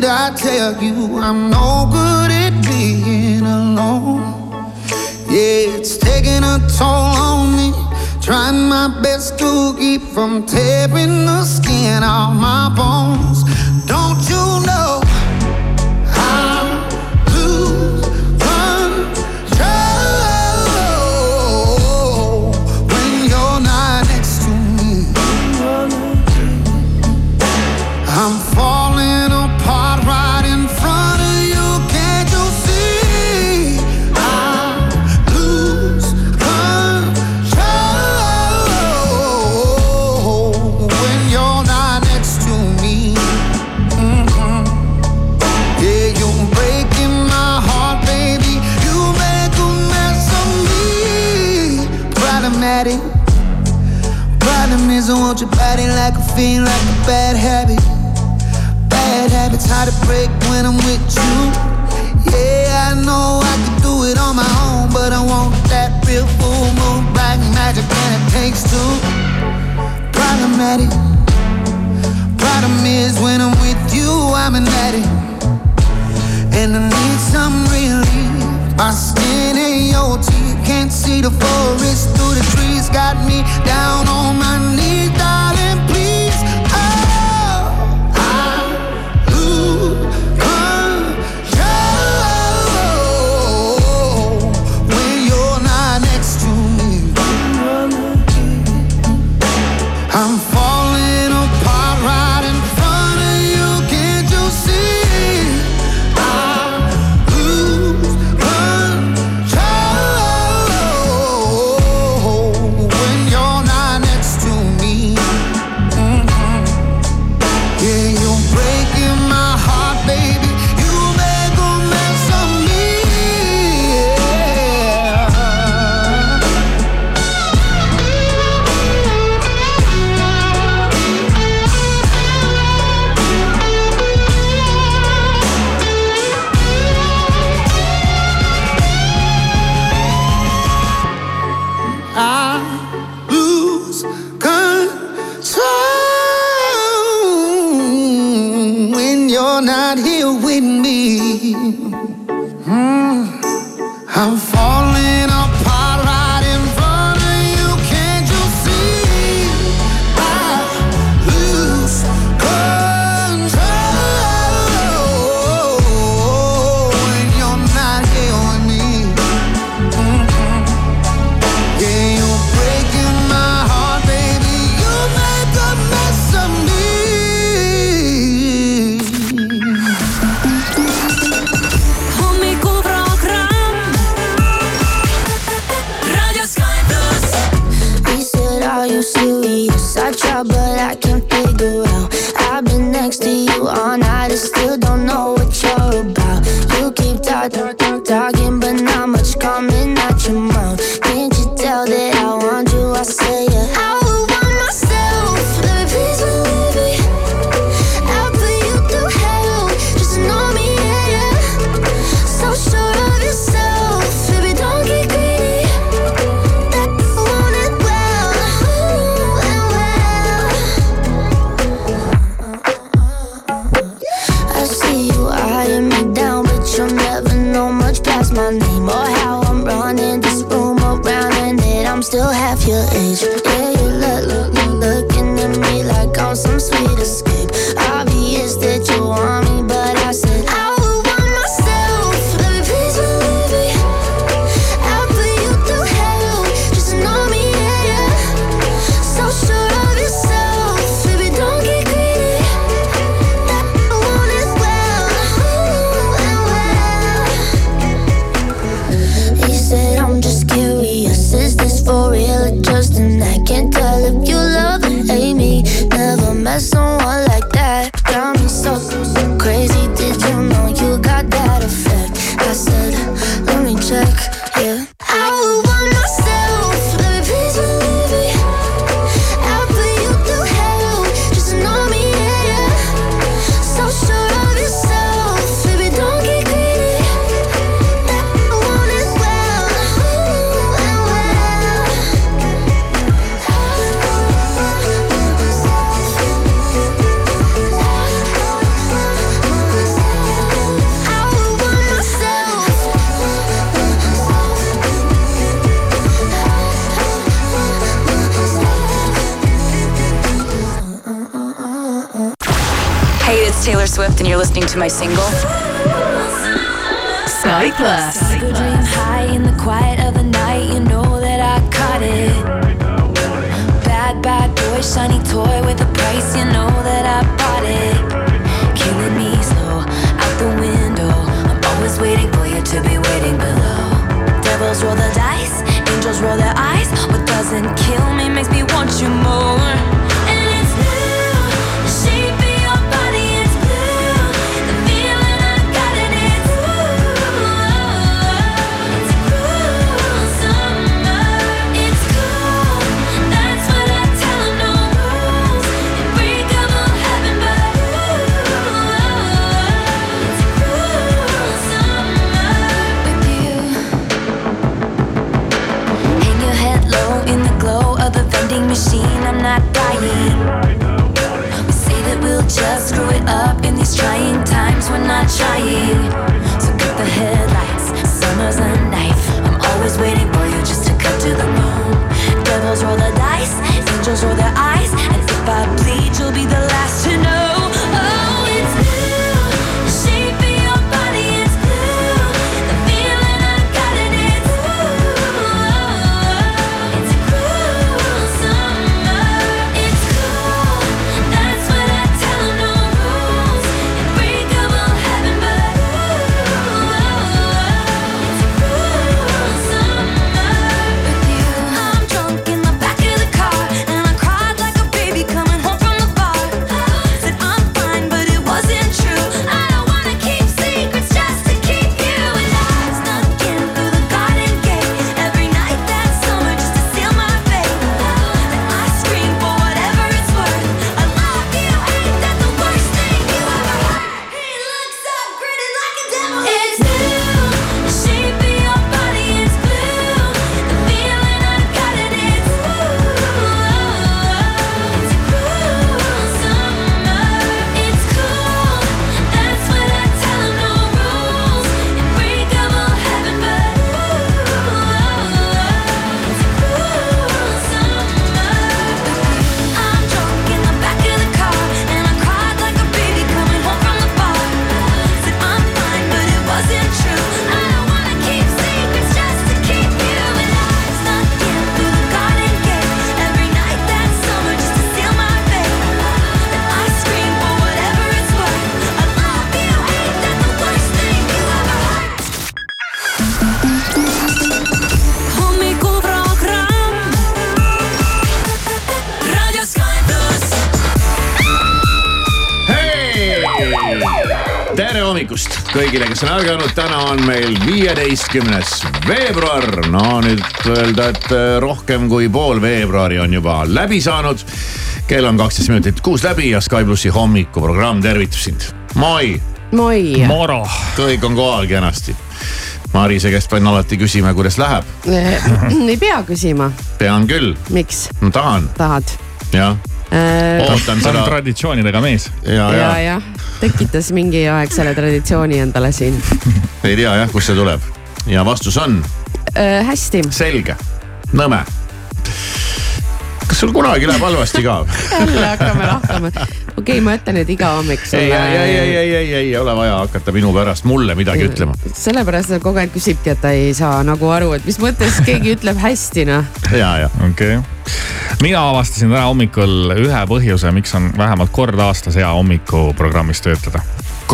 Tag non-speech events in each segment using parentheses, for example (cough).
did I tell you I'm no good at being alone? Yeah, it's taking a toll on me. Trying my best to keep from tearing the skin off my bones. being like a bad habit. Bad habits hard to break when I'm with you. Yeah, I know I could do it on my own, but I want that real full moon, black magic, and it takes two. Problematic. Problem is when I'm with you, I'm an addict, and I need some relief. My skin and your teeth, can't see the forest through the trees. Got me down on my knees. To my single. Kes on ärganud, täna on meil viieteistkümnes veebruar. no nüüd öelda, et äh, rohkem kui pool veebruari on juba läbi saanud. kell on kaksteist minutit kuus läbi ja Sky plussi hommikuprogramm tervitab sind. moi. moi. Moro. kõik on kohal kenasti. Marise käest pean alati küsima, kuidas läheb. (clears throat) ei pea küsima. pean küll. miks? ma tahan. tahad? jah äh,. Ootan seda. traditsioonidega mees. ja, ja, ja, ja tekitas mingi aeg selle traditsiooni endale siin. (laughs) ei tea jah, kust see tuleb ja vastus on äh,. hästi. selge, nõme kas sul kunagi läheb halvasti ka (laughs) jälle hakkame lahkama. okei okay,, ma ütlen nüüd iga hommik sulle. ei, ei, ei, ei, ei, ei, ei ole vaja hakata minu pärast mulle midagi ütlema. sellepärast ta kogu aeg küsibki, et ta ei saa nagu aru, et mis mõttes keegi (laughs) ütleb hästi noh. ja, ja. okei okay. mina avastasin täna hommikul ühe põhjuse, miks on vähemalt kord aastas hea hommikuprogrammis töötada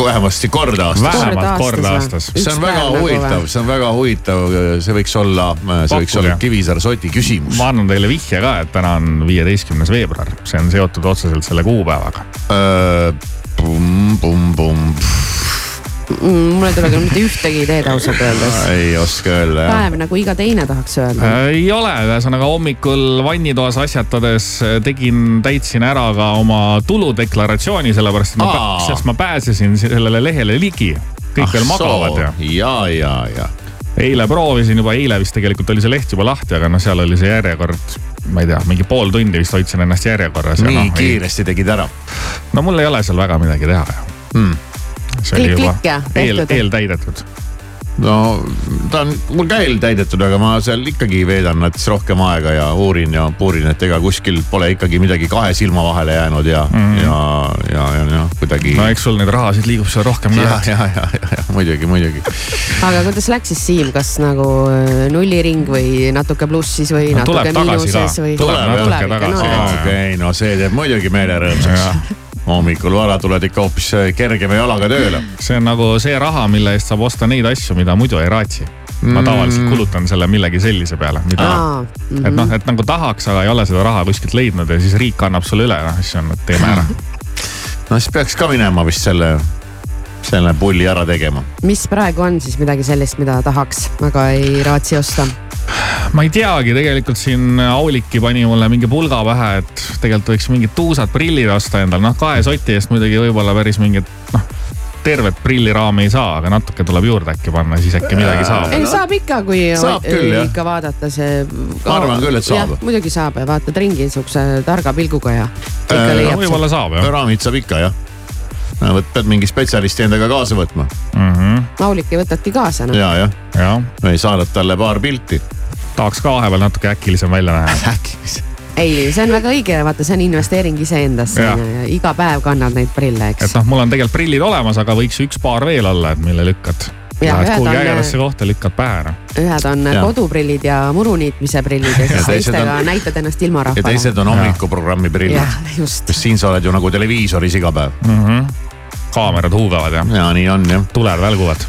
vähemasti kord aastas. vähemalt kord aastas. see on väga nagu huvitav, see on väga huvitav, see võiks olla, see võiks olla Kivisaar Soti küsimus. ma annan teile vihje ka, et täna on viieteistkümnes veebruar, see on seotud otseselt selle kuupäevaga. Pumm-pumm-pumm mm,. Mulle ei tule küll mitte ühtegi ideed ausalt öeldes. ei oska öelda jah. päev nagu iga teine tahaks öelda äh,. ei ole, ühesõnaga hommikul vannitoas asjatades äh, tegin, täitsin ära ka oma tuludeklaratsiooni, sellepärast et ma, sest ma pääsesin sellele lehele ligi. kõik veel magavad ja. ja, ja, ja. eile proovisin juba, eile vist tegelikult oli see leht juba lahti, aga noh, seal oli see järjekord ma ei tea, mingi pool tundi vist hoidsin ennast järjekorras. nii no, kiiresti ei... tegid ära? no mul ei ole seal väga midagi teha hmm see oli juba eel, eeltäidetud no ta on mul ka eeltäidetud, aga ma seal ikkagi veedan nats rohkem aega ja uurin ja puurin, et ega kuskil pole ikkagi midagi kahe silma vahele jäänud ja mm, -hmm. ja, ja, ja, ja kuidagi. no eks sul neid rahasid liigub seal rohkem ka. ja, ja, ja, ja, ja muidugi, muidugi. aga kuidas läks siis Siim, kas nagu äh, nulliring või natuke plussis või no, natuke miinuses või? tuleb natuke tagasi. okei, no see teeb muidugi meele rõõmsaks hommikul vara tuled ikka hoopis äh, kergema jalaga tööle. see on nagu see raha, mille eest saab osta neid asju, mida muidu ei raatsi. ma mm. tavaliselt kulutan selle millegi sellise peale, mida, mm -hmm. et noh, et nagu tahaks, aga ei ole seda raha kuskilt leidnud ja siis riik annab sulle üle, noh siis on, et teeme ära. (laughs) no siis peaks ka minema vist selle, selle pulli ära tegema. mis praegu on siis midagi sellist, mida tahaks, aga ei raatsi osta? Ma ei teagi, tegelikult siin Auliki pani mulle mingi pulga pähe, et tegelikult võiks mingid tuusad prillid osta endale, noh kahe soti eest muidugi võib-olla päris mingit noh tervet prilliraami ei saa, aga natuke tuleb juurde äkki panna, siis äkki midagi saab. ei saab ikka, kui saab küll, ikka vaadata see. ma arvan küll, et saab. muidugi saab ja vaatad ringi sihukese targa pilguga ja. Äh, no, võib-olla saab jah. raamid saab ikka jah võt, pead mingi spetsialisti endaga kaasa võtma mm. -hmm. Auliki võtadki kaasa no.. ja, jah ja. või saadad talle paar pilti tahaks ka vahepeal natuke äkilisem välja näha (laughs) äkilisem ei, see on väga õige, vaata, see on investeering iseendasse iga päev kannad neid prille, eks. et noh, mul on tegelikult prillid olemas, aga võiks üks paar veel olla, et mille lükkad. Lähed kuhugi ägedasse kohta, lükkad pähe ära. ühed on ja. koduprillid ja muruniitmise prillid ja siis teistega on... näitad ennast ilma rahvale. ja teised on hommikuprogrammi prillid. just. siin sa oled ju nagu televiisoris iga päev mm. -hmm. kaamerad huugavad ja. ja nii on jah. tuled välguvad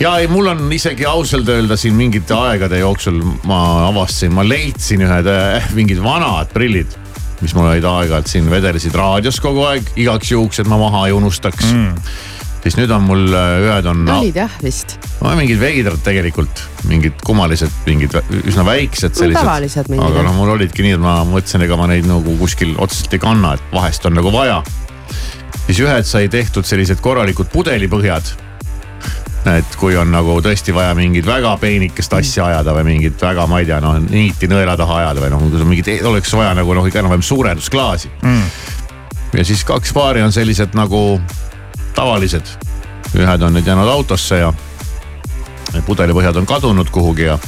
ja ei, mul on isegi ausalt öelda siin mingite aegade jooksul ma avastasin, ma leidsin ühed äh, mingid vanad prillid, mis mul olid aeg-ajalt siin vedelesid raadios kogu aeg, igaks juhuks, et ma maha ei unustaks mm. siis nüüd on mul äh, ühed on. olid jah vist. no mingid veidrad tegelikult, mingid kummalised, mingid üsna väiksed sellised. tavalised mingid. aga noh, mul olidki nii, et ma mõtlesin, ega ma neid nagu kuskil otseselt ei kanna, et vahest on nagu vaja. siis ühed sai tehtud sellised korralikud pudelipõhjad et kui on nagu tõesti vaja mingit väga peenikest asja ajada või mingit väga, ma ei tea, noh niiti nõela taha ajada või noh, mingit, oleks vaja nagu noh, ikka enam-vähem suurendusklaasi mm.. ja siis kaks paari on sellised nagu tavalised. ühed on nüüd jäänud autosse ja pudelipõhjad on kadunud kuhugi ja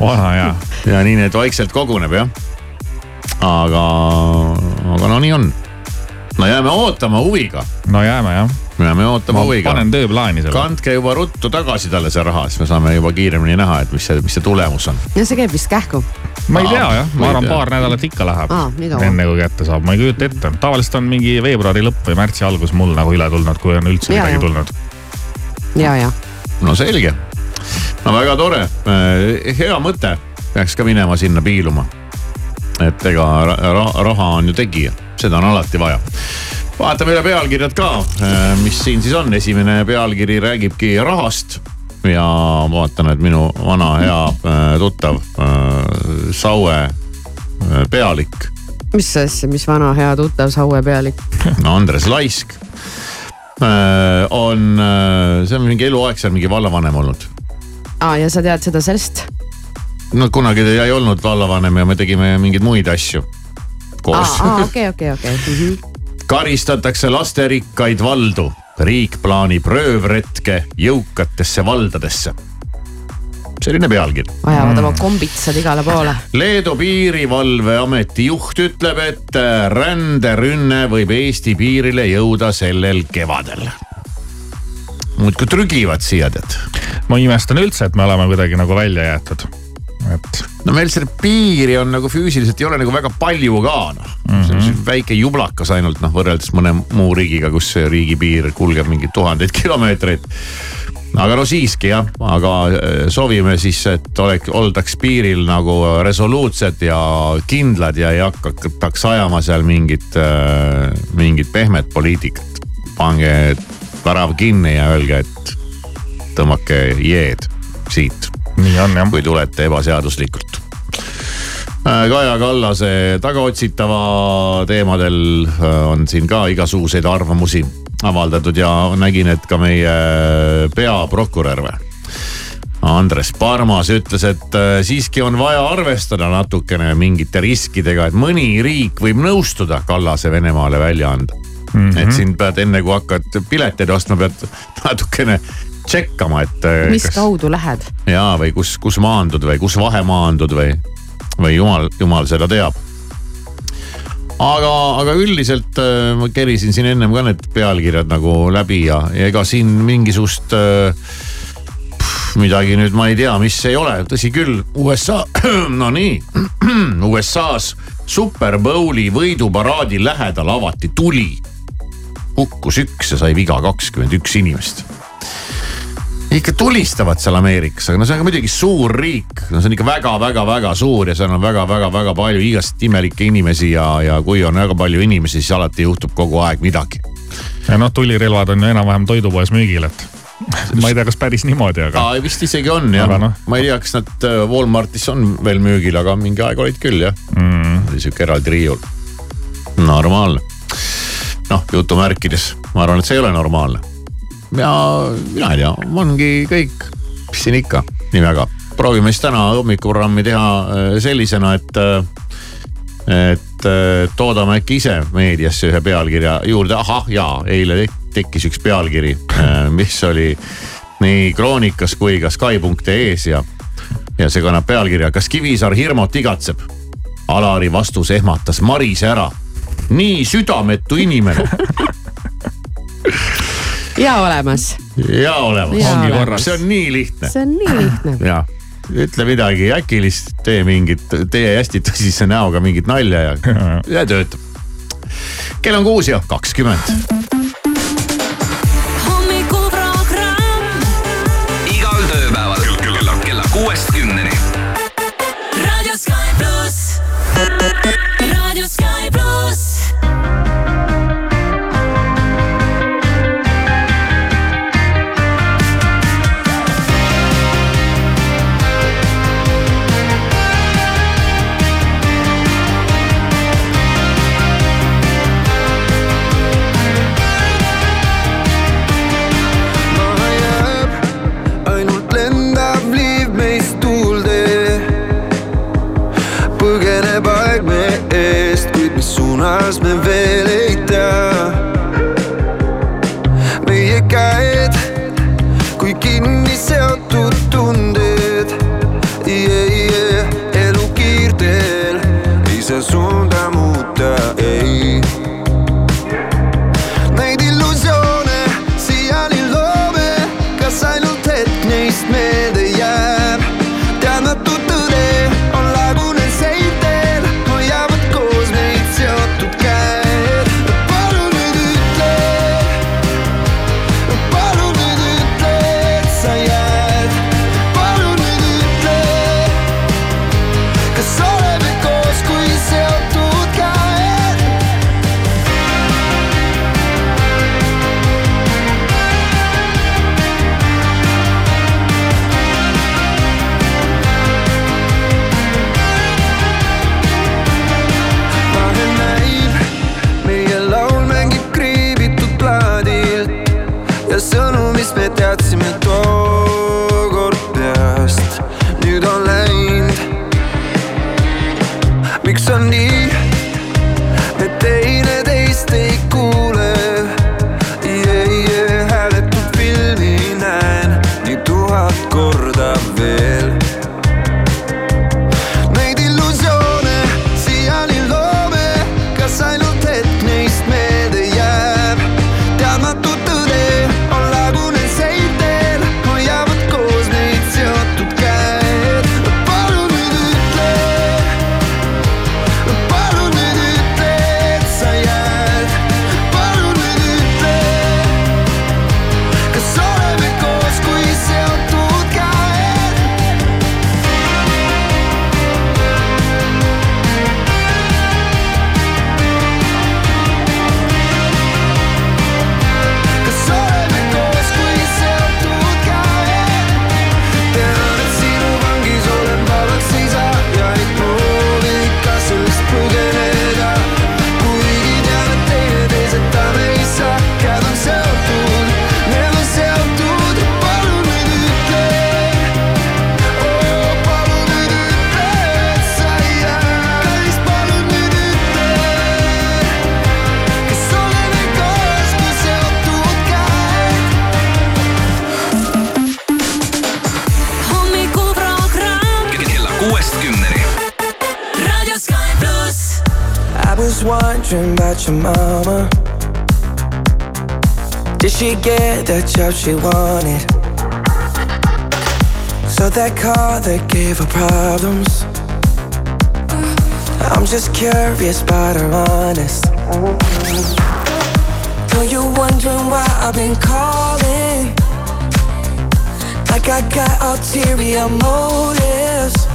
vana hea. ja nii need vaikselt koguneb jah. aga, aga no nii on. no jääme ootama huviga. no jääme jah me jääme ootama huviga. panen tööplaani selle. kandke juba ruttu tagasi talle see raha, siis me saame juba kiiremini näha, et mis see, mis see tulemus on. ja see käib vist kähku? ma ei tea jah, ma arvan, paar nädalat ikka läheb. enne kui kätte saab, ma ei kujuta ette, tavaliselt on mingi veebruari lõpp või märtsi algus mul nagu üle tulnud, kui on üldse ja, midagi ja. tulnud. ja, ja. no selge, no väga tore, äh, hea mõte, peaks ka minema sinna piiluma. et ega raha, raha on ju tegija, seda on alati vaja vaatame üle pealkirjad ka, mis siin siis on, esimene pealkiri räägibki rahast ja ma vaatan, et minu vana hea tuttav Saue pealik. mis asja, mis vana hea tuttav Saue pealik? (laughs) no Andres Laisk on, see on mingi eluaeg seal mingi vallavanem olnud. aa, ja sa tead seda sellest? no kunagi ta ei olnud vallavanem ja me tegime mingeid muid asju koos. okei, okei, okei. (laughs) Karistatakse lasterikkaid valdu, riik plaanib röövretke jõukatesse valdadesse selline pealkiri. ajavad mm. oma kombitsad igale poole. Leedu piirivalveameti juht ütleb, et ränderünne võib Eesti piirile jõuda sellel kevadel. muudkui trügivad siia tead. ma imestan üldse, et me oleme kuidagi nagu välja jäetud et. no meil seda piiri on nagu füüsiliselt ei ole nagu väga palju ka noh mm -hmm.. see on mhm. väike jublakas ainult noh, võrreldes mõne muu riigiga, kus see riigipiir kulgeb mingeid tuhandeid (laughs) kilomeetreid. aga no siiski jah, aga äh, soovime siis, et oleks, oldaks piiril nagu resoluutsed ja kindlad ja ei hakataks ajama seal mingit, äh, mingit pehmet poliitikat. pange värav kinni ja öelge, et tõmmake jeed siit. Kui tulete ebaseaduslikult. Äh, Kaja Kallase tagaotsitava teemadel äh, on siin ka igasuguseid arvamusi avaldatud ja nägin, et ka meie peaprokurör või Andres Parmas ütles, et äh, siiski on vaja arvestada natukene mingite riskidega, et mõni riik võib nõustuda Kallase Venemaale välja anda mm. -hmm. et siin pead enne kui hakkad pileteid ostma, pead natukene tšekkama, et. Äh, mis kas, kaudu lähed? ja, või kus, kus maandud või kus vahemaandud või, või jumal, jumal seda teab. aga, aga üldiselt äh, ma kerisin siin ennem ka need pealkirjad nagu läbi ja, ja ega siin mingisugust äh, midagi nüüd ma ei tea, mis ei ole, tõsi küll, USA, (clears throat) no nii, (clears throat) USA-s Super Bowli võiduparaadi lähedal avati tuli. hukkus üks ja sai viga kakskümmend üks inimest ikka tulistavad seal Ameerikas, aga no see on muidugi suur riik, no see on ikka väga-väga-väga suur ja seal on väga-väga-väga palju igast imelikke inimesi ja, ja kui on väga palju inimesi, siis alati juhtub kogu aeg midagi. ja noh, tulirelvad on ju enam-vähem toidupoes müügil, et (laughs) ma ei tea, kas päris niimoodi, aga. vist isegi on jah, no. ma ei tea, kas nad äh, Walmartis on veel müügil, aga mingi aeg olid küll jah mm.. oli sihuke eraldi riiul. normaalne. noh, jutumärkides, ma arvan, et see ei ole normaalne ja mina ei tea, ongi kõik, mis siin ikka nii väga. proovime siis täna hommikuprogrammi teha äh, sellisena, et, äh, et äh, toodame äkki ise meediasse ühe pealkirja juurde, ahah jaa, eile tekkis üks pealkiri, mis oli nii Kroonikas kui ka Sky.ee-s ja, ja see kannab pealkirja, kas Kivisaar hirmut igatseb? Alari vastus ehmatas Marise ära. nii südametu inimene (laughs) ja olemas. ja olemas, ongi korras, see on nii lihtne. see on nii lihtne. (clears throat) ja, ütle midagi äkilist, tee mingit, tee hästi tõsise näoga mingit nalja ja, (laughs) ja töötab. kell on kuus ja kakskümmend on nii, me teineteist she wanted? So that car that gave her problems. I'm just curious about her honest. Know you wondering why I've been calling? Like I got ulterior motives.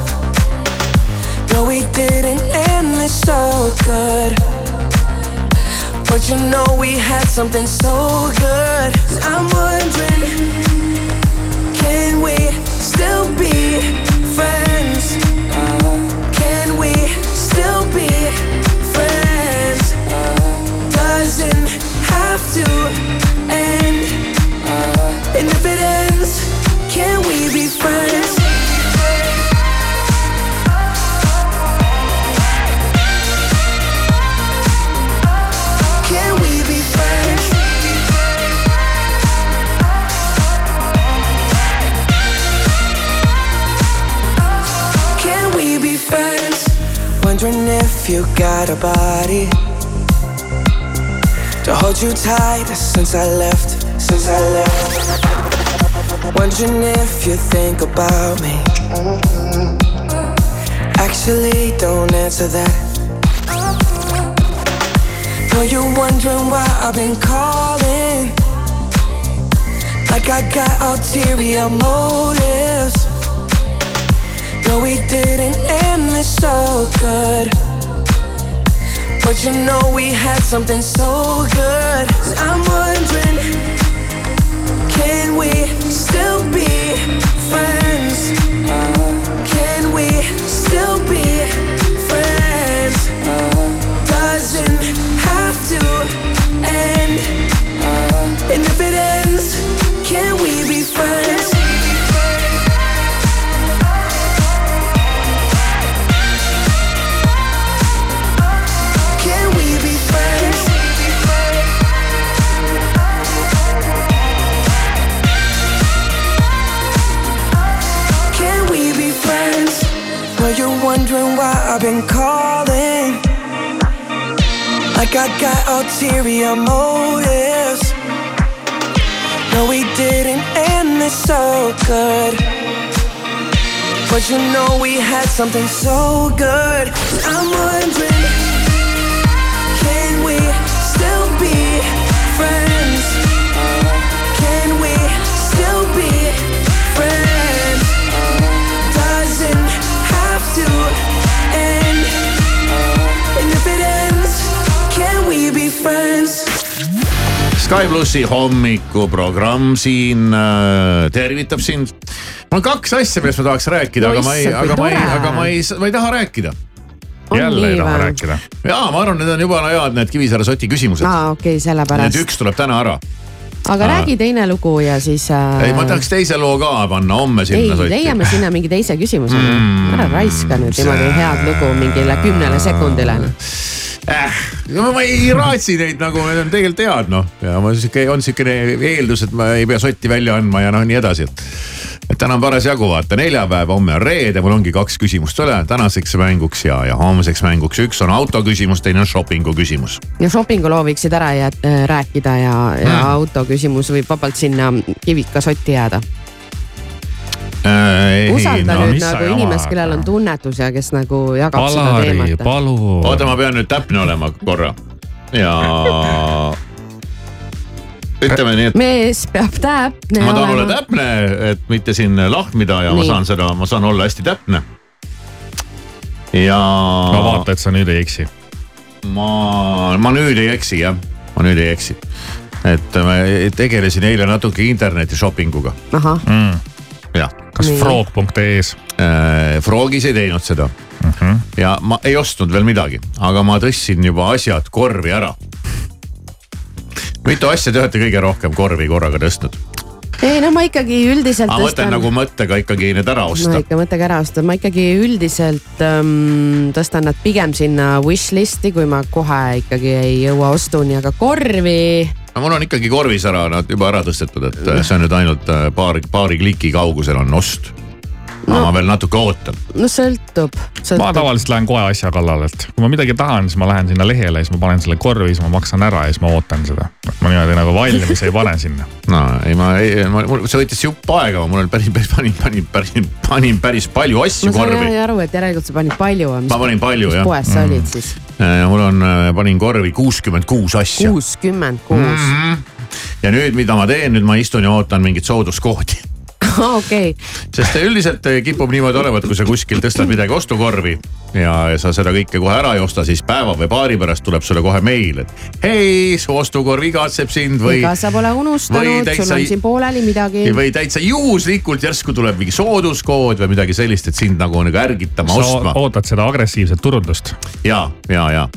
No, we didn't end this so good. But you know we had something so good. I'm wondering, can we still be friends? Uh, can we still be friends? Uh, doesn't have to end. Uh, and if it ends, can we be friends? Wondering if you got a body to hold you tight since I left. Since I left. Wondering if you think about me. Actually, don't answer that. Know you're wondering why I've been calling. Like I got ulterior motives. No, we didn't end this so good. But you know we had something so good. I'm wondering, can we still be friends? Can we still be friends? Doesn't have to end. And if it ends, can we be friends? Been calling. Like I got ulterior motives. No, we didn't end this so good. But you know we had something so good. I'm wondering, Sky plussi hommikuprogramm siin äh, tervitab sind. mul on kaks asja, millest ma tahaks rääkida, aga ma ei, aga ma ei, aga ma ei, ma ei taha rääkida. jälle ei taha või? rääkida. ja ma arvan, need on jubala head need Kivisaare soti küsimused. aa, okei okay,, Need sellepärast. üks tuleb täna ära. aga Aa. räägi teine lugu ja siis äh.... ei, ma tahaks teise loo ka panna homme ei sinna, sotti. leiame sinna mingi teise küsimuse Mm, ära raiska nüüd see- niimoodi head lugu mingile kümnele sekundile. äh,. no ma ei raatsi neid nagu, need on tegelikult head noh ja ma sihuke on siukene eeldus, et ma ei pea sotti välja andma ja noh, nii edasi, et. et täna on parasjagu vaata neljapäev, homme on reede, mul ongi kaks küsimust üle tänaseks mänguks ja, ja homseks mänguks. üks on auto küsimus, teine on shopping'u küsimus. ja shopping'u loo võiksid ära jät-, rääkida ja, ja Mm. auto küsimus võib vabalt sinna kivika sotti jääda. Äh, usalda no nüüd nagu inimest, kellel on tunnetus ja kes nagu jagab seda Alari, teemat. palun. oota, ma pean nüüd täpne olema korra ja ütleme nii, et mees peab täpne ma tahan olla olema. täpne, et mitte siin lahmida ja ma Nii. saan seda, ma saan olla hästi täpne. ja no vaata, et sa nüüd ei eksi. ma, ma nüüd ei eksi jah, ma nüüd ei eksi. et ma tegelesin eile natuke interneti shopping uga, ahah, jah. kas frog.ee-s? Frogis ei teinud seda Mhm. ja ma ei ostnud veel midagi, aga ma tõstsin juba asjad korvi ära. mitu asja te olete kõige rohkem korvi korraga tõstnud? Ei no ma ikkagi üldiselt ma mõtlen nagu mõttega ikkagi need ära no osta. ikka mõttega ära osta, ma ikkagi üldiselt ähm, tõstan nad pigem sinna wish list'i, kui ma kohe ikkagi ei jõua ostuni, aga korvi. no mul on ikkagi korvis ära nad juba ära tõstetud, et see on nüüd ainult äh, paari, paari kliki kaugusel on ost. Aga ma veel natuke ootan. no sõltub, ma sõltub.. tavaliselt lähen kohe asja kallale, et kui ma midagi tahan, siis ma lähen sinna lehele, siis ma panen selle korvi, siis ma maksan ära ja siis ma ootan seda. ma niimoodi nagu valmis ei pane sinna. (laughs) no ei, ma ei, ma, see võttis jupp aega, mul oli päris, päris panin, panin päris, panin päris palju asju ma saan korvi. aru, et järelikult sa panid palju. ma panin palju jah. poes sa olid siis? mul on, panin korvi kuuskümmend kuus asja. kuuskümmend kuus. ja nüüd, mida ma teen, nüüd ma istun ja ootan mingit sooduskoodi. (laughs) (laughs) okei, sest üldiselt kipub niimoodi olema, et kui sa kuskil tõstad midagi ostukorvi ja sa seda kõike kohe ära ei osta, siis päeva või paari pärast tuleb sulle kohe meil, et hei, su ostukorv igatseb sind või ega sa pole unustanud, täitsa sul on ei- siin pooleli midagi. või täitsa juhuslikult järsku tuleb mingi sooduskood või midagi sellist, et sind nagu nagu ärgitama sa ostma. ootad seda agressiivset turundust. ja, ja, ja,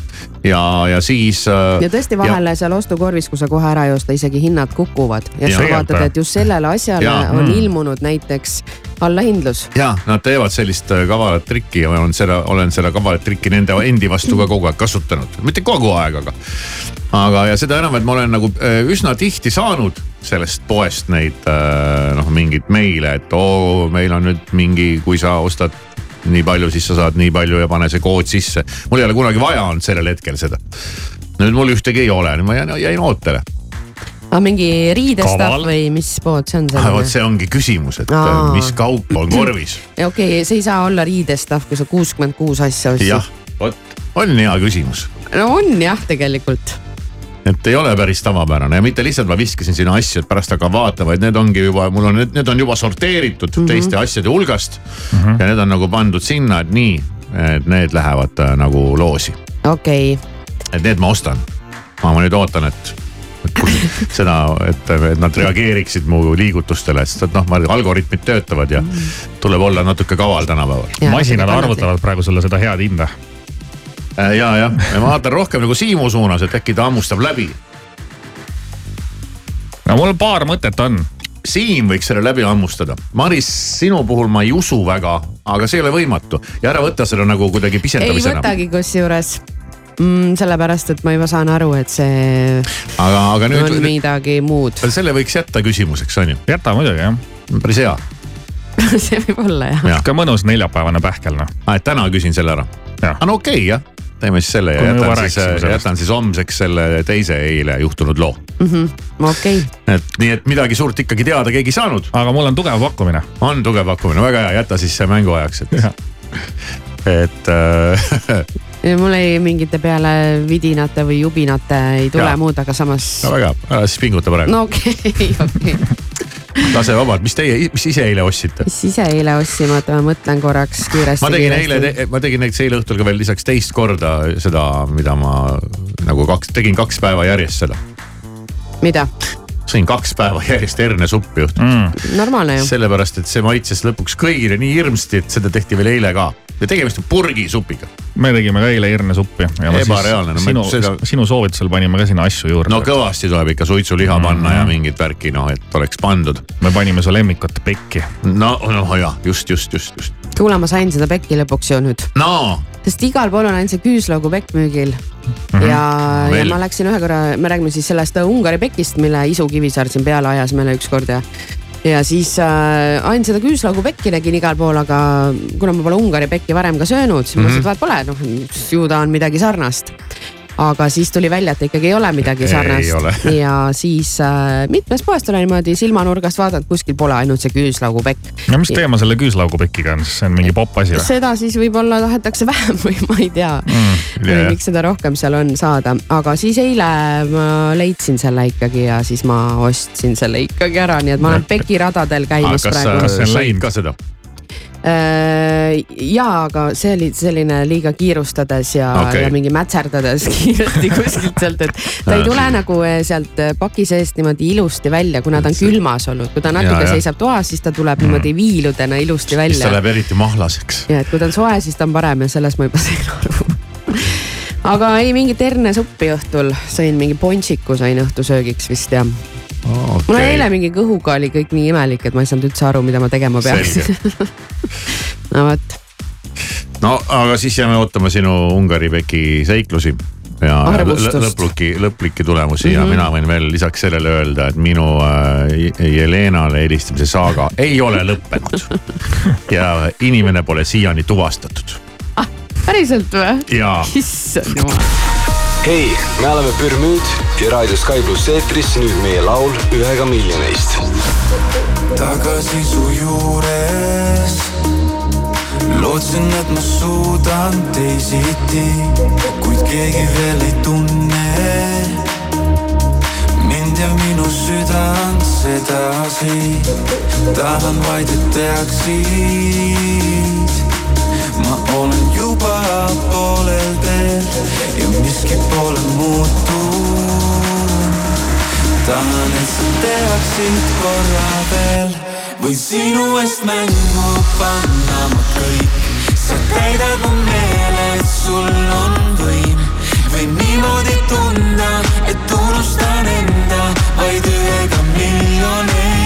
ja, ja siis. ja tõesti vahele seal ostukorvis, kui sa kohe ära ei osta, isegi hinnad kukuvad ja Ja. sa vaatad, et just sellele asjale Ja. on Mm. Ilmunud näiteks allahindlus. ja nad teevad sellist äh, kavalat trikki ja ma olen seda, olen seda kavalat trikki nende endi vastu ka kogu aeg kasutanud, mitte kogu aeg, aga. aga, ja seda enam, et ma olen nagu äh, üsna tihti saanud sellest poest neid äh, noh, mingeid meile, et oo, meil on nüüd mingi, kui sa ostad nii palju, siis sa saad nii palju ja pane see kood sisse. mul ei ole kunagi vaja olnud sellel hetkel seda. nüüd mul ühtegi ei ole, nüüd ma jäin, jäin ootele. Aga mingi riidestaff Kaval. või mis pood see on Ah, vot selline? see ongi küsimus, et Aa. mis kaup on korvis (laughs) okei okay,, see ei saa olla riidestaff, kui sa kuuskümmend kuus asja ostsid jah., vot on hea küsimus no on jah, tegelikult. et ei ole päris tavapärane ja mitte lihtsalt ma viskasin sinna asju, et pärast hakkan vaatama, vaid need ongi juba, mul on, need on juba sorteeritud mm -hmm. teiste asjade hulgast mm. -hmm. ja need on nagu pandud sinna, et nii, et need lähevad äh, nagu loosi, okei okay., et need ma ostan. ma, nüüd ootan, et, seda, et, et nad reageeriksid mu liigutustele, sest et noh, algoritmid töötavad ja tuleb olla natuke kaval tänapäeval. masinad arvutavad praegu sulle seda head hinda. ja, ja, ja ma vaatan rohkem nagu Siimu suunas, et äkki ta hammustab läbi no mul paar mõtet on. Siim võiks selle läbi hammustada. Maris, sinu puhul ma ei usu väga, aga see ei ole võimatu ja ära võta seda nagu kuidagi ei pisendamisena. võtagi kusjuures mm,. sellepärast, et ma juba saan aru, et see aga, aga on nüüd, midagi muud. selle võiks jätta küsimuseks, on ju, jäta muidugi jah. päris hea. (laughs) see võib olla jah. sihuke mõnus neljapäevane pähkel noh. et täna küsin selle ära. Jah. aga no okei okay, jah, teeme siis selle ja jätan siis sellest. jätan siis homseks selle teise eile juhtunud loo. okei, et nii, et midagi suurt ikkagi teada keegi ei saanud. aga mul on tugev pakkumine. on tugev pakkumine, väga hea, jäta siis see mängu ajaks, et, (laughs) et äh, (laughs) mul ei mingite peale vidinate või jubinate ei tule Jaa. muud, aga samas. no väga ära siis pinguta praegu no., okei, (laughs) okei. lase vabalt, mis teie, mis ise eile ostsite? mis ise eile ostsin, oota ma mõtlen korraks kiiresti. ma tegin eile, ma tegin näiteks eile õhtul ka veel lisaks teist korda seda, mida ma nagu kaks, tegin kaks päeva järjest seda. mida? sõin kaks päeva järjest hernesuppi õhtul mm.. normaalne ju. sellepärast, et see maitses lõpuks kõigile nii hirmsasti, et seda tehti veel eile ka. ja tegemist on purgisupiga. Me tegime ka eile hernesuppi. Ebareaalne, no me sinu seda-, sinu soovitusel panime ka sinna asju juurde no. kõvasti tuleb ikka suitsuliha Mhm. panna ja mingit värki noh, et oleks pandud. me panime su lemmikut pekki. no, noh jah, just, just, just, just. kuule, ma sain seda pekki lõpuks ju nüüd, no sest igal pool on ainult see küüslaugu pekk müügil ja, ja Veel. ma läksin ühe korra, me räägime siis sellest Ungari pekist, mille Isu Kivisaar siin peale ajas meile ükskord ja ja siis äh, ainult seda küüslaugu pekki nägin igal pool, aga kuna ma pole Ungari pekki varem ka söönud, siis ma mõtlesin, et vaat pole, noh ju ta on midagi sarnast. Aga siis tuli välja, et ikkagi ei ole midagi sarnast (laughs) ja siis äh, mitmest poest olen niimoodi silmanurgast vaadanud, kuskil pole ainult see küüslaugu pekk. no mis teema selle küüslaugu pekiga on, siis see on mingi popp asi või? seda siis võib-olla tahetakse (laughs) vähem või ma ei tea Mm, jah. miks seda rohkem seal on saada, aga siis eile ma leidsin selle ikkagi ja siis ma ostsin selle ikkagi ära, nii et ma olen pekiradadel käimas kas sa praegu. Kas see on läinud? ka seda? ja, aga see oli selline liiga kiirustades ja okay. ja mingi mätserdades (laughs) kiiresti kuskilt sealt, et ta ei tule nagu eh, sealt eh, paki seest niimoodi ilusti välja, kuna ta on külmas olnud, kui ta natuke Ja, ja. seisab toas, siis ta tuleb niimoodi viiludena ilusti siis ta välja läheb eriti mahlaseks. ja et kui ta on soe, siis ta on parem ja sellest ma juba (laughs) sain aru. aga ei mingit hernesuppi õhtul, sõin mingi pontsiku sain õhtusöögiks vist ja mul okay. eile mingi kõhuga oli kõik nii imelik, et ma ei saanud üldse aru, mida ma tegema peaks. (laughs) no vot, no aga siis jääme ootama sinu Ungari peki seiklusi ja Arvustust. lõ- lõpliki, lõplikke tulemusi mm -hmm. ja Mhm. mina võin veel lisaks sellele öelda, et minu äh, Jelenale helistamise saaga ei ole lõppenud. (laughs) ja inimene pole siiani tuvastatud päriselt või? issand jumal. hei, me oleme Pürmüüd ja Raadio Sky pluss eetris nüüd meie laul ühega miljonist. tagasi su juures. lootsin, et ma suudan teisiti, kuid keegi veel ei tunne mind ja minu südant sedasi. tahan vaid, et teaksid, ma olen juba poolel teel ja miski pole muutunud tahan, et sa teaksid korra veel või sinu eest mängu panna ma kõik. sa täidad mu meele, et sul on võim või niimoodi tunda, et unustan enda vaid ühega miljonist.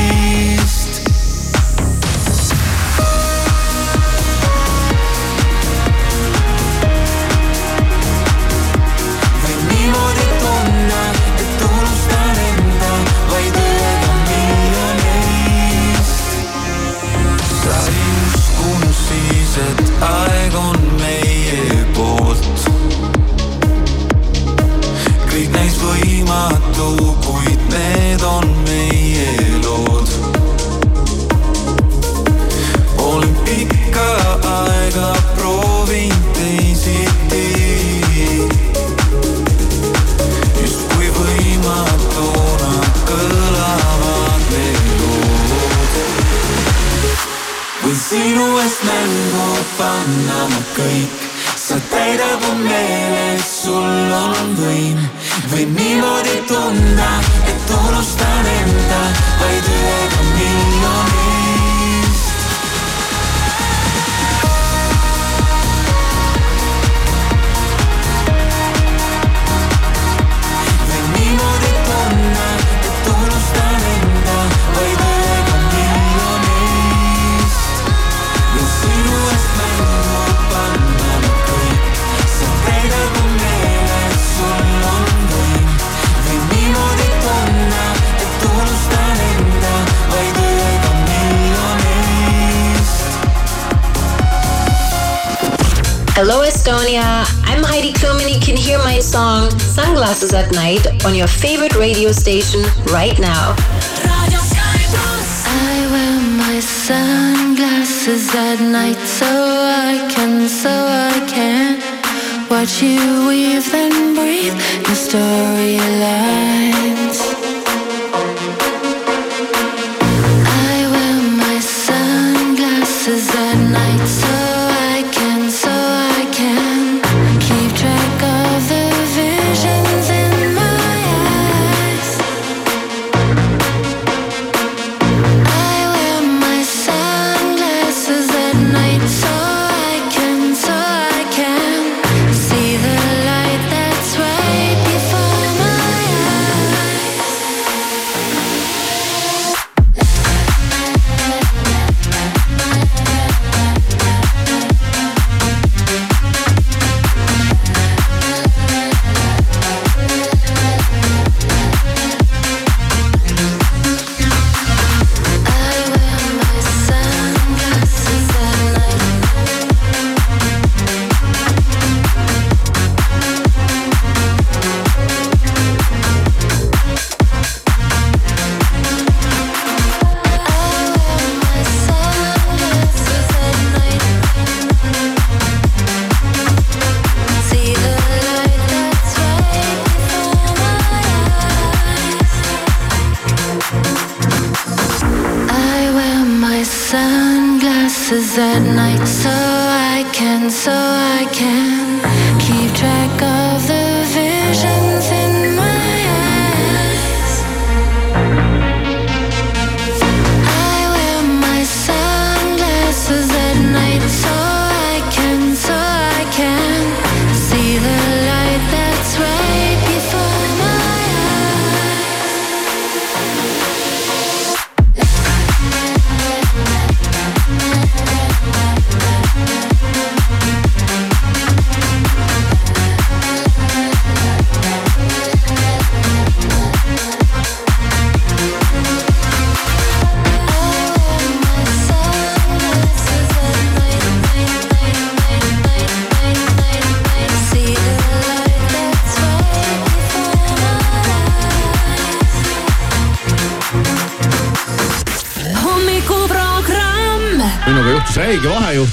Panna ma kõik, sa täidad mu meele, et sul on võim. võin niimoodi tunda, et unustan enda vaid ühega miljonist. Hello, Estonia. I'm Heidi Klum, and you can hear my song Sunglasses at Night on your favorite radio station right now. Radio Sky Plus. I wear my sunglasses at night so I can, so I can watch you weave and breathe your storylines.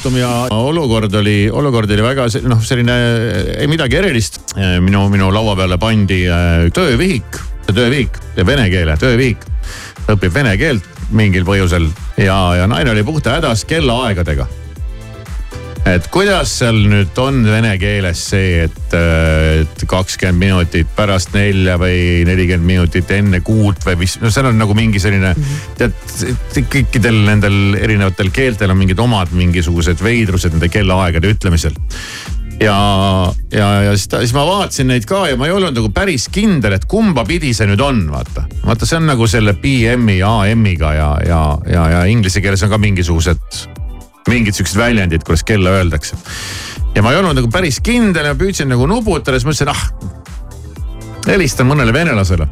Vahejuhtum ja olukord oli, olukord oli väga noh, selline ei midagi erilist. minu, minu laua peale pandi äh, töövihik, töövihik vene keele töövihik. õpib vene keelt mingil põhjusel ja, ja naine oli puhta hädas kellaaegadega et kuidas seal nüüd on vene keeles see, et, et kakskümmend minutit pärast nelja või nelikümmend minutit enne kuut või mis, no seal on nagu mingi selline tead, kõikidel nendel erinevatel keeltel on mingid omad mingisugused veidrused nende kellaaegade ütlemisel. ja, ja, ja siis, ta, siis ma vaatasin neid ka ja ma ei olnud nagu päris kindel, et kumba pidi see nüüd on, vaata. vaata, see on nagu selle PM-i ja AM-iga ja, ja, ja, ja inglise keeles on ka mingisugused mingid siuksed väljendid, kuidas kella öeldakse. ja ma ei olnud nagu päris kindel ja püüdsin nagu nuputada, siis mõtlesin, ah. helistan mõnele venelasele.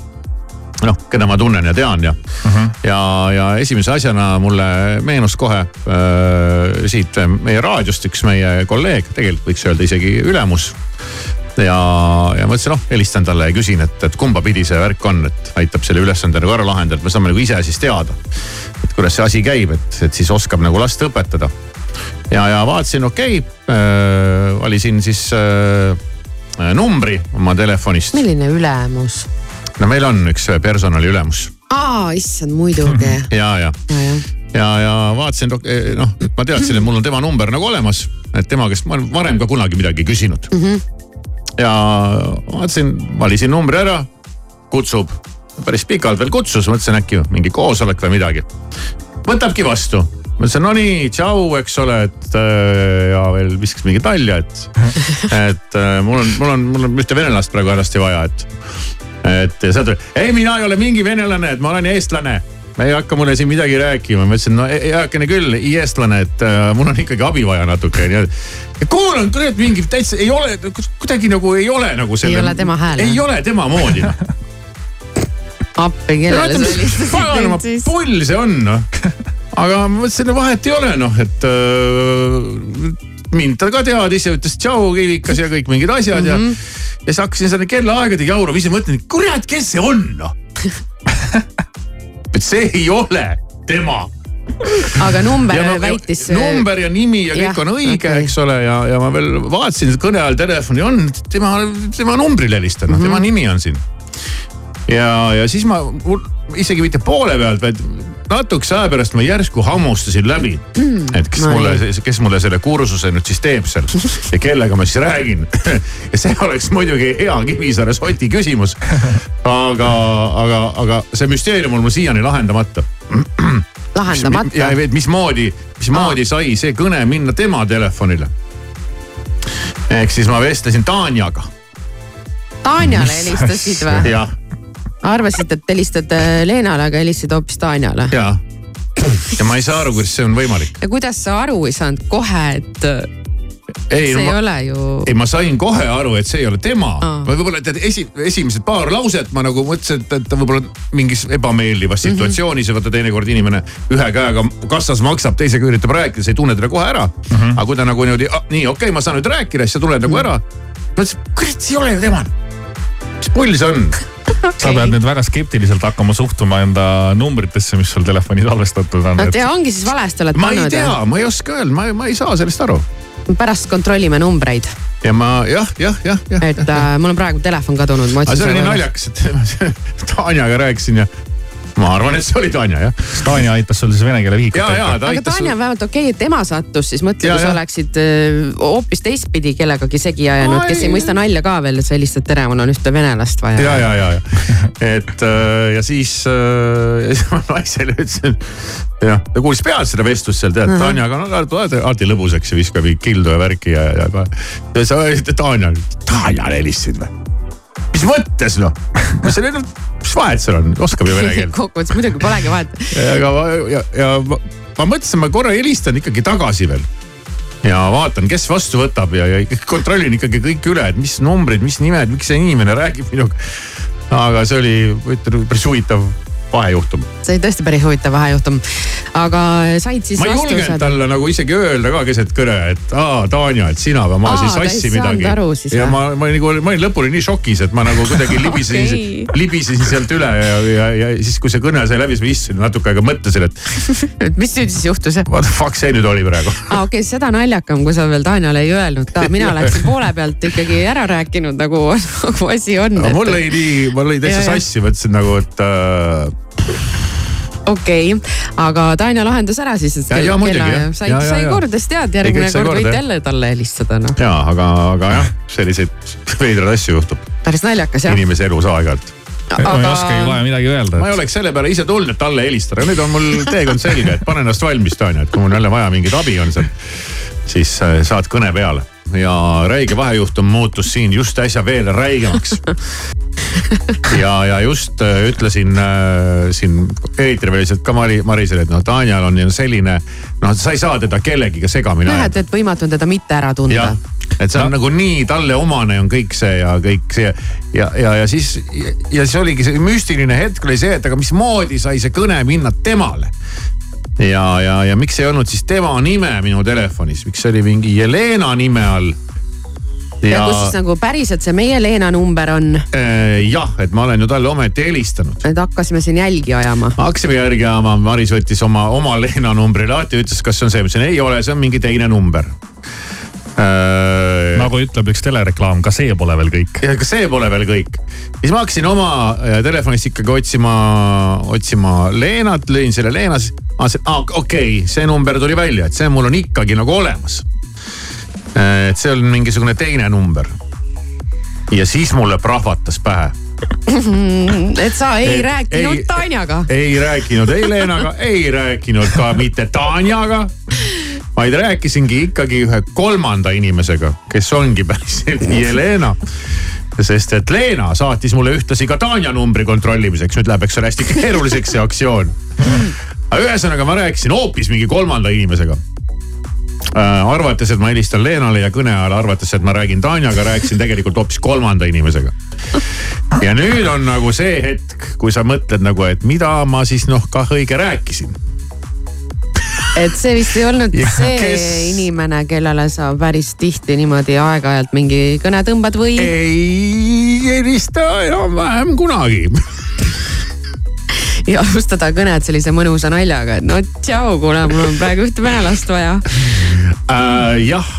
noh, keda ma tunnen ja tean ja uh, -huh. ja, ja esimese asjana mulle meenus kohe äh, siit meie raadiost üks meie kolleeg, tegelikult võiks öelda isegi ülemus ja, ja mõtlesin, noh helistan talle ja küsin, et, et kumba pidi see värk on, et aitab selle ülesande nagu ära lahendada, et me saame nagu ise siis teada. et kuidas see asi käib, et, et siis oskab nagu last õpetada. Ja, ja vaatasin, okei okay, äh,, valisin siis äh, numbri oma telefonist. milline ülemus? no meil on üks personaliülemus aa, issand muidugi. (laughs) ja, ja, ja, ja, ja vaatasin, noh, et ma teadsin, et mul on tema number nagu olemas, et tema käest ma olen varem ka kunagi midagi küsinud mm. -hmm. ja vaatasin, valisin numbri ära, kutsub, päris pikalt veel kutsus, mõtlesin äkki mingi koosolek või midagi. võtabki vastu, mõtlesin no nii, tšau, eks ole, et äh, ja veel viskas mingit nalja, et, (laughs) et äh, mul on, mul on, mul on ühte venelast praegu hädasti vaja, et et ja sealt tuli, ei mina ei ole mingi venelane, et ma olen eestlane. ei hakka mulle siin midagi rääkima, ma ütlesin, no heakene küll, eestlane, et äh, mul on ikkagi abi vaja natuke, nii et. kuulan, kurat mingi täitsa ei ole, kuidagi nagu ei ole nagu selle. ei ole tema hääl. ei ole tema moodi noh (laughs) appi, kellele sa helistasid paganama (laughs) pull see on noh. Aga ma mõtlesin, vahet ei ole noh, et äh, mind ta ka teadis ja ütles tšau Kivikas ja kõik mingid asjad mm -hmm. ja. ja siis hakkasin selle kellaaegadega jaurama, ise mõtlen, kurat, kes see on noh (laughs) et see ei ole tema aga number ja no, väitis. number ja nimi ja kõik Jah, on õige okay., eks ole, ja, ja ma veel vaatasin kõne ajal telefoni on, tema, tema numbrile helistan, noh mm -hmm. tema nimi on siin. ja, ja siis ma isegi mitte poole pealt, vaid natukese aja pärast ma järsku hammustasin läbi mm,. et kes no mulle, kes mulle selle kursuse nüüd siis teeb seal ja kellega ma siis räägin. ja see oleks muidugi hea Kivisaare soti küsimus. aga, aga, aga see müsteerium on mul siiani lahendamata lahendamata. ja et mismoodi, mismoodi sai see kõne minna tema telefonile. ehk siis ma vestlesin Tanjaga. Tanjale helistasid või? jah, arvasid, et helistad äh, Leenale, aga helistasid hoopis Tanjale. ja. ja ma ei saa aru, kuidas see on võimalik. ja kuidas sa aru ei saanud kohe, et ei, see no, ei ma, ole ju. ei, ma sain kohe aru, et see ei ole tema ma võib-olla tead esi, esimesed paar lauset ma nagu mõtlesin, et, et ta võib-olla mingis ebameeldivas Mhm. situatsioonis ja vaata teinekord inimene ühe käega kassas maksab, teisega üritab rääkida, sa ei tunne teda kohe ära mm. -hmm. aga kui ta nagu niimoodi, nii okei okay,, ma saan nüüd rääkida, siis sa tuled nagu ära. mõtlesin, kurat, see ei ole ju tema. Mis pull see on? sa pead nüüd väga skeptiliselt hakkama suhtuma enda numbritesse, mis sul telefoni salvestatud on. et ja ongi siis valesti oled ma ei pannud tea, ma ei oska öelda, ma, ma ei saa sellest aru. pärast kontrollime numbreid, ja ma jah, jah, jah, jah. et äh, mul on praegu telefon kadunud. aga see oli nii naljakas, et (laughs) Tanjaga rääkisin ja ma arvan, et see oli Tanja jah. Tanja aitas sul siis vene keele vihikut ja, ja ta aga Tanja on vähemalt okei okay,, et tema sattus, siis mõtle, Ja, kui sa ja. oleksid äh, hoopis teistpidi kellegagi segi ajanud, kes ei mõista nalja ka veel, et sa helistad tere, mul on ühte venelast vaja. ja, ja, ja, ja et äh, ja siis äh, (laughs) ja naisele ütlesin, jah, ta kuulis pealt seda vestlust seal tead, Tanjaga on alati, alati lõbus, eks ju, viskab kildu ja värki ja, ja, ja, ja sa ütled Tanjale, Tanjale helistasid või? Mis mõttes noh, mis seal, mis vahet seal on, oskab ju vene keelt. (laughs) kokkuvõttes muidugi polegi vahet. aga ma ja, ja ma, ma mõtlesin, ma korra helistan ikkagi tagasi veel ja vaatan, kes vastu võtab ja, ja kontrollin ikkagi kõik üle, et mis numbrid, mis nimed, miks see inimene räägib minuga. aga see oli, ütlen päris huvitav vahejuhtum. see oli tõesti päris huvitav vahejuhtum. aga said siis ma ei julgenud talle nagu isegi öelda ka keset kõne, et aa Tanja, et sina või ma Aa, siis sassi midagi ja ma, ma nagu, ma olin lõpuni nii šokis, et ma nagu kuidagi (laughs) libisesin okay., libisesin sealt üle ja, ja, ja siis, kui see kõne sai läbi, siis ma istusin natuke aega mõtlesin, et (laughs) et mis nüüd siis juhtus? what the fuck see nüüd oli praegu. aa okei okay,, seda naljakam, kui sa veel Tanjale ei öelnud ka, mina (laughs) läksin poole pealt ikkagi ära rääkinud nagu, nagu asi on. mul lõi nii, ma lõin täitsa sassi, mõtlesin nagu, et äh, okei okay., aga Tanja lahendas ära siis, et Ja, ja muidugi, jah. sai, Ja, sai ja. korda, siis tead, järgmine sai kord korda, võid jälle talle helistada, noh. ja aga, aga jah, selliseid veidraid asju juhtub päris naljakas jah. inimese elus aeg-ajalt. ma ei oskagi kohe midagi öelda ma ei oleks selle peale ise tulnud, et talle helistada, nüüd on mul teekond selge, et pane ennast valmis, Tanja, et kui mul jälle vaja mingit abi on seal, siis äh, saad kõne peale ja räige vahejuhtum muutus siin just äsja veel räigemaks. (laughs) ja, ja just äh, ütlesin äh, siin eetriväliselt ka Mari, Marisele, et noh, Tanjal on ju selline, noh, sa ei saa teda kellegiga segamini ajada et, et võimatu on teda mitte ära tunda et see on no. nagu nii talle omane on kõik see ja kõik see ja, ja, ja siis ja siis oligi see müstiline hetk oli see, et aga mismoodi sai see kõne minna temale. ja, ja, ja miks ei olnud siis tema nime minu telefonis, miks oli mingi Jelena nime all? ja, ja kus siis nagu päriselt see meie Leena number on, äh, jah, et ma olen ju talle ometi helistanud. et hakkasime siin jälgi ajama. hakkasime järgi ajama, Maris võttis oma, oma Leena numbri lahti, ütles, kas see on see, ma ütlesin ei ole, see on mingi teine number äh, nagu ütleb üks telereklaam, ka see pole veel kõik. ja ka see pole veel kõik. siis ma hakkasin oma äh, telefonist ikkagi otsima, otsima Leenat, lõin selle Leena, siis mõtlesin, aa okei okay,, see number tuli välja, et see mul on ikkagi nagu olemas. et see on mingisugune teine number. ja siis mulle prahvatas pähe. (laughs) et sa ei, ei rääkinud ei- Tanjaga. ei rääkinud ei Leenaga, ei rääkinud ka mitte Tanjaga. Vaid rääkisingi ikkagi ühe kolmanda inimesega, kes ongi päriselt Jelena sest et Leena saatis mulle ühtlasi ka Tanja numbri kontrollimiseks, nüüd läheb, eks ole, hästi keeruliseks see aktsioon. aga ühesõnaga ma rääkisin hoopis mingi kolmanda inimesega äh, arvates, et ma helistan Leenale ja kõne ajal arvates, et ma räägin Tanjaga, rääkisin tegelikult hoopis kolmanda inimesega. ja nüüd on nagu see hetk, kui sa mõtled nagu, et mida ma siis noh kah õige rääkisin. Et see vist ei olnud Ja see kes- inimene, kellele sa päris tihti niimoodi aeg-ajalt mingi kõne tõmbad või? ei helista enam-vähem kunagi. ja alustada kõnet sellise mõnusa naljaga, et no tšau, kuule, mul on praegu ühte venelast vaja. äh,. jah,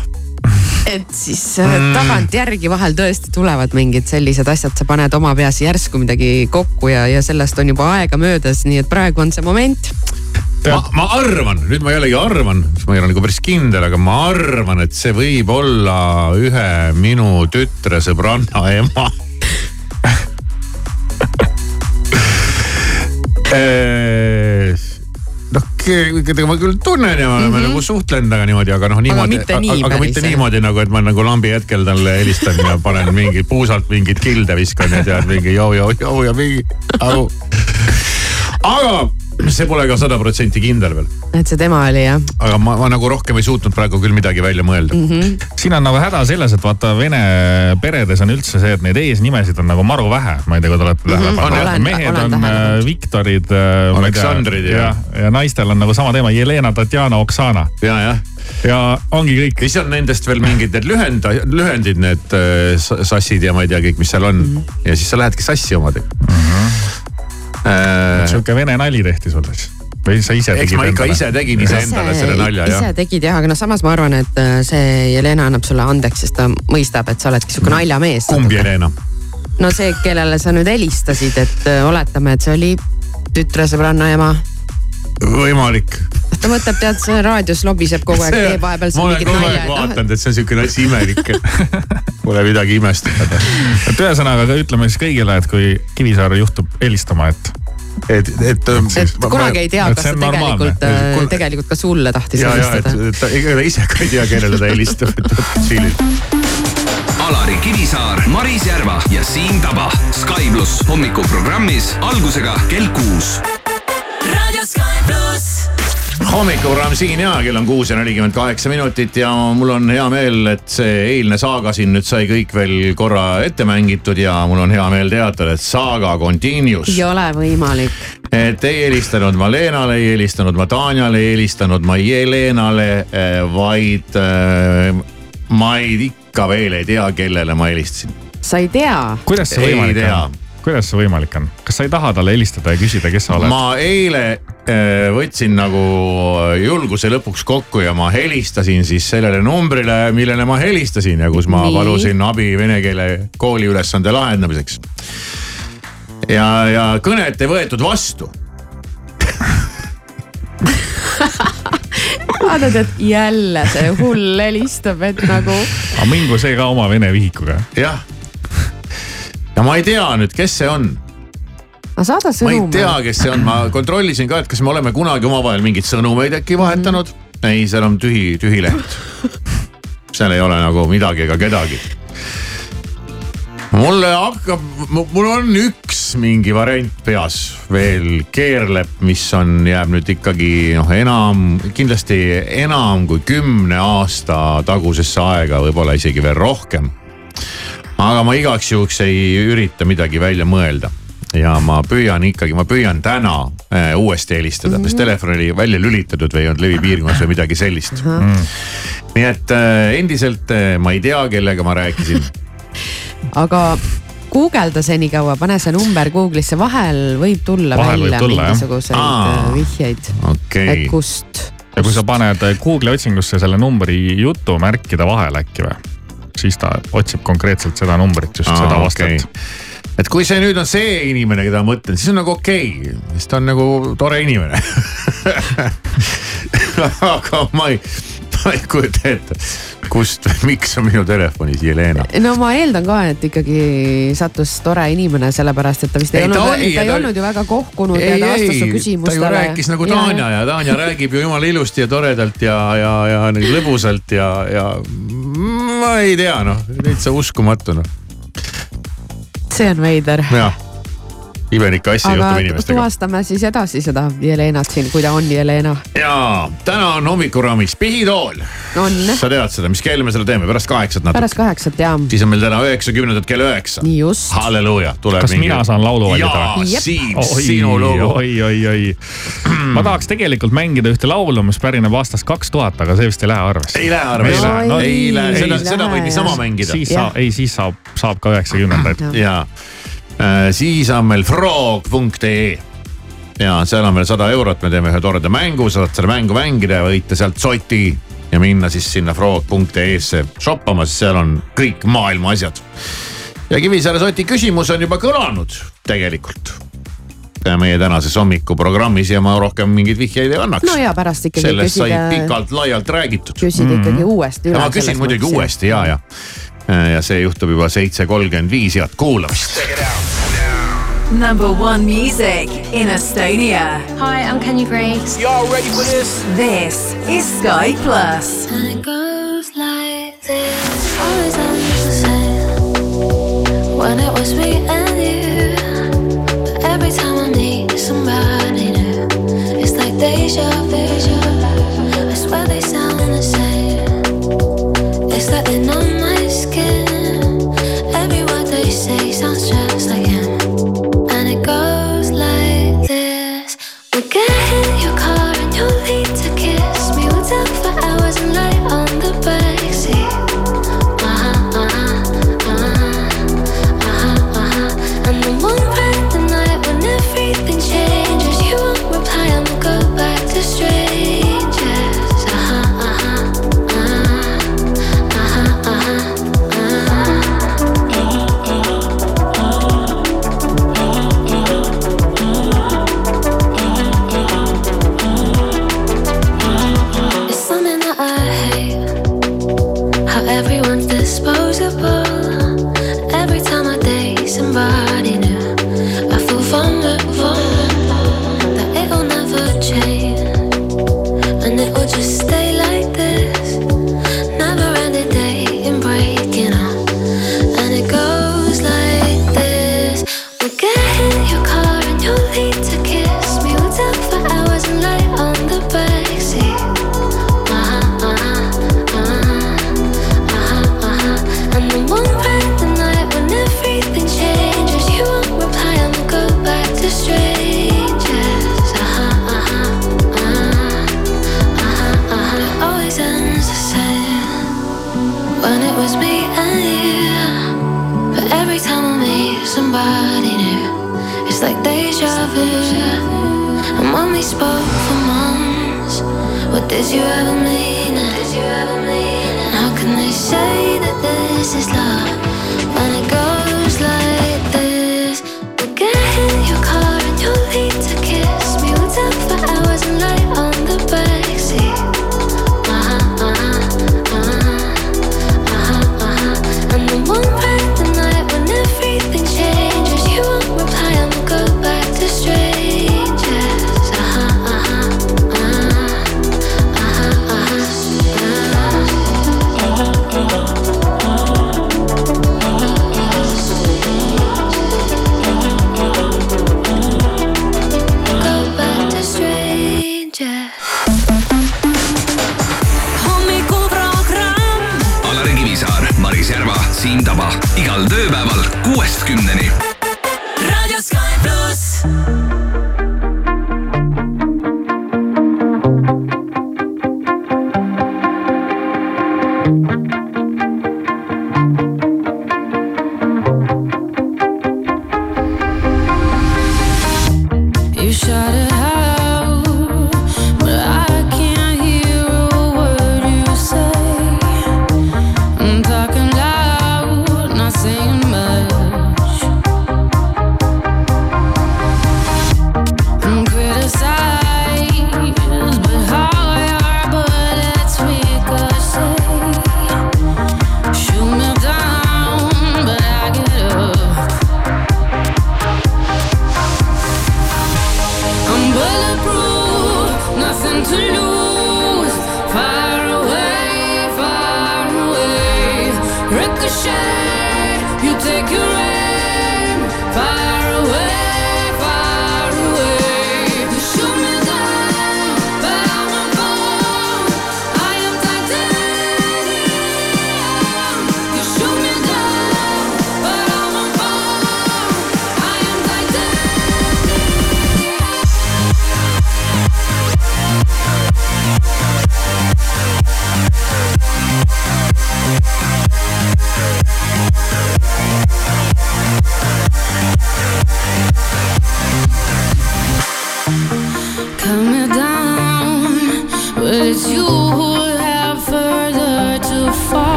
et siis mm. tagantjärgi vahel tõesti tulevad mingid sellised asjad, sa paned oma peas järsku midagi kokku ja, ja sellest on juba aega möödas, nii et praegu on see moment. ma, ma arvan, nüüd ma jällegi arvan, ma ei ole nagu päris kindel, aga ma arvan, et see võib olla ühe minu tütre sõbranna ema. noh, keda ma küll tunnen ja me oleme mm -hmm. nagu suhtlenud temaga niimoodi, aga noh, niimoodi, mitte nii aga, aga mitte niimoodi nagu, et ma nagu lambi hetkel talle helistan ja panen mingi puusalt mingeid kilde viskan ja tead mingi joo-joo-joo ja mingi nagu. aga see pole ka sada protsenti kindel veel, et see tema oli jah aga ma, ma nagu rohkem ei suutnud praegu küll midagi välja mõelda mm. -hmm. siin on nagu häda selles, et vaata vene peredes on üldse see, et neid eesnimesid on nagu maru vähe, ma ei tea, kui te olete tähele On, pannud Mhm. olen-. mehed olen on tähele äh, pannud. Viktorid äh,. Aleksandrid ja- ja, ja naistel on nagu sama teema, Jelena, Tatjana, Oksana ja, jah ja ongi kõik. siis on nendest veel mingid need lühend, lühendid, need äh, sassid ja ma ei tea kõik, mis seal on mm. -hmm. ja siis sa lähedki sassi omadega mm. -hmm. Sihuke vene nali tehti sulle siis või sa ise eks tegid ma ikka ise tegin iseendale selle nalja jah ise. tegid jah, aga noh, samas ma arvan, et äh, see Jelena annab sulle andeks, sest ta mõistab, et sa oledki sihuke naljamees. kumb Jelena? no see, kellele sa nüüd helistasid, et äh, oletame, et see oli tütresõbranna ema. võimalik. ta mõtleb, tead, see raadios lobiseb kogu aeg, teeb vahepeal ma siin olen mingit kogu aeg nalja. vaadanud, et see on siukene asi imelik, pole midagi imestada. et ühesõnaga ka ütleme siis kõigile, et kui Kivisaar juhtub helistama, et et, et. et kunagi ei tea, et kas see ta tegelikult, Kun- tegelikult ka sulle tahtis ja, ja, et helistada. ta ega ta ise ka ei tea, kellele ta helistab, et võtke chill'il. Alari Kivisaar, Maris Järva ja Siim Taba. Sky pluss hommikuprogrammis algusega kell kuus Radio Sky. Hommikuprogramm siin ja kell on kuus ja nelikümmend kaheksa minutit ja mul on hea meel, et see eilne saaga siin nüüd sai kõik veel korra ette mängitud ja mul on hea meel teatada, et saaga continues. ei ole võimalik. et ei helistanud ma Leenale, ei helistanud ma Tanjale, ei helistanud ma Jelenale, vaid äh, ma ei ikka veel ei tea, kellele ma helistasin. sa ei tea, kuidas see Ei võimalik tea. on? Kuidas see võimalik on? kas sa ei taha talle helistada ja küsida, kes sa oled? ma eile äh, võtsin nagu julguse lõpuks kokku ja ma helistasin siis sellele numbrile, millele ma helistasin ja kus ma Nii. palusin abi vene keele kooli ülesande lahendamiseks. ja, ja kõnet ei võetud vastu (laughs) vaatad, et jälle see hull helistab, et nagu aga mingu see ka oma vene vihikuga. jah. Ja ma ei tea nüüd, kes see on, aga saada ma ei tea, kes see on, ma kontrollisin ka, et kas me oleme kunagi omavahel mingeid sõnumeid äkki vahetanud. ei, seal on tühi, tühi leht. seal ei ole nagu midagi ega kedagi. mulle hakkab, mul on üks mingi variant peas veel keerleb, mis on, jääb nüüd ikkagi noh, enam, kindlasti enam kui kümne aasta tagusesse aega, võib-olla isegi veel rohkem aga ma igaks juhuks ei ürita midagi välja mõelda ja ma püüan ikkagi, ma püüan täna äh, uuesti helistada mm, -hmm. sest telefon oli välja lülitatud või ei olnud levipiirkonnas või midagi sellist mm.. nii et äh, endiselt äh, ma ei tea, kellega ma rääkisin. (laughs) aga guugelda senikaua, pane see number Google'isse, vahel võib tulla Vahel võib välja tulla, jah. mingisuguseid Aa. äh, vihjeid, okei et, kust. ja kui sa paned Google'i otsingusse selle numbri jutumärkide vahele äkki või, siis ta otsib konkreetselt seda numbrit, just seda vastajat. et kui see nüüd on see inimene, keda ma mõtlen, siis on nagu okei okay., siis ta on nagu tore inimene. (laughs) aga ma ei, ma ei kujuta ette, kust, miks on minu telefonis Jelena. no ma eeldan ka, et ikkagi sattus tore inimene, sellepärast et ta vist ei, Ei, ei ta olnud, oli- ta ei ta- olnud ju väga kohkunud ja ei, ta vastas su ei, ta ju küsimustele. rääkis nagu Tanja ja Tanja räägib ju jumala ilusti ja toredalt ja, ja, ja nii lõbusalt ja, ja ma ei tea, noh, täitsa uskumatu noh, see on veider. jah. Imelikku asja aga juhtub inimestega. tuvastame siis edasi seda Jelenat siin, kui ta on Jelena. ja täna on hommikuraamis pihitool. on, sa tead seda, mis kell me seda teeme, pärast kaheksat natuke. pärast kaheksat ja, siis on meil täna üheksakümnendat kell üheksa. nii just. halleluuja, tuleb kas mina saan laulu valida jaa? Jep. Siim, sinu lugu. oi, oi, oi. ma tahaks tegelikult mängida ühte laulu, mis pärineb aastast kaks tuhat, aga see vist ei lähe arvesse. ei lähe arvesse Ei lähe,, ei lähe, seda, seda võib niisama mängida. siis saab, ei siis saab, saab ka üheksakümnendaid. ja äh, siis on meil frog.ee ja seal on veel sada eurot, me teeme ühe toreda mängu, saad seda mängu mängida ja võita sealt soti ja minna siis sinna frog.ee-sse shoppama, sest seal on kõik maailma asjad. ja Kivisaare soti küsimus on juba kõlanud tegelikult meie tänases hommikuprogrammis ja ma rohkem mingeid vihjeid ei annaks no ja pärast ikkagi sellest sai küsida, pikalt-laialt räägitud. küsida ikkagi uuesti üle. ma küsin muidugi. uuesti ja, ja. Ja see juhtub juba seitse kolmkümmend viis, head kuulamist. Number one music in Estonia. Hi, I'm Kenya Grace. Y'all ready for this? This is Sky Plus. And it goes like this. Always on the same. When it was me and you. But every time I need somebody new, it's like deja vu.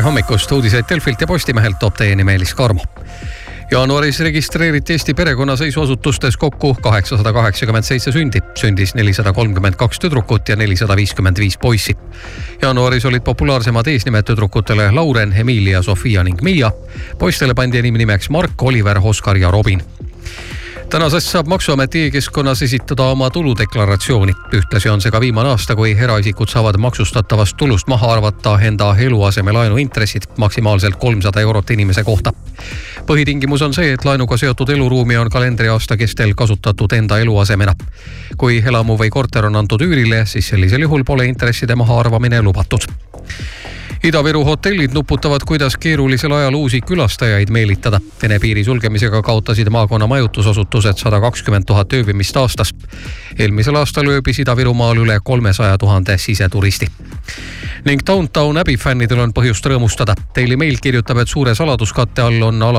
Tere hommikust, uudiseid Delfilt ja Postimehelt toob teieni Meelis Karmo jaanuaris registreeriti Eesti perekonnaseisuasutustes kokku kaheksasada kaheksakümmend seitse sündi, sündis nelisada kolmkümmend kaks tüdrukut ja nelisada viiskümmend viis poissi. jaanuaris olid populaarsemad eesnimed tüdrukutele Lauren, Emilia, Sofia ning Miia. poistele pandi enim nimeks Mark, Oliver, Oskar ja Robin tänasest saab Maksuameti e-keskkonnas esitada oma tuludeklaratsiooni. ühtlasi on see ka viimane aasta, kui eraisikud saavad maksustatavast tulust maha arvata enda eluasemelaenu intressid maksimaalselt kolmsada eurot inimese kohta. põhitingimus on see, et laenuga seotud eluruumi on kalendriaasta kestel kasutatud enda eluasemena. kui elamu või korter on antud üürile, siis sellisel juhul pole intresside mahaarvamine lubatud Ida-Viru hotellid nuputavad, kuidas keerulisel ajal uusi külastajaid meelitada. Vene piiri sulgemisega kaotasid maakonna majutusasutused sada kakskümmend tuhat ööbimist aastas. eelmisel aastal ööbis Ida-Virumaal üle kolmesaja tuhande siseturisti ning Downtown Abbey fännidel on põhjust rõõmustada. Daily Mail kirjutab, et suure saladuskatte all on ala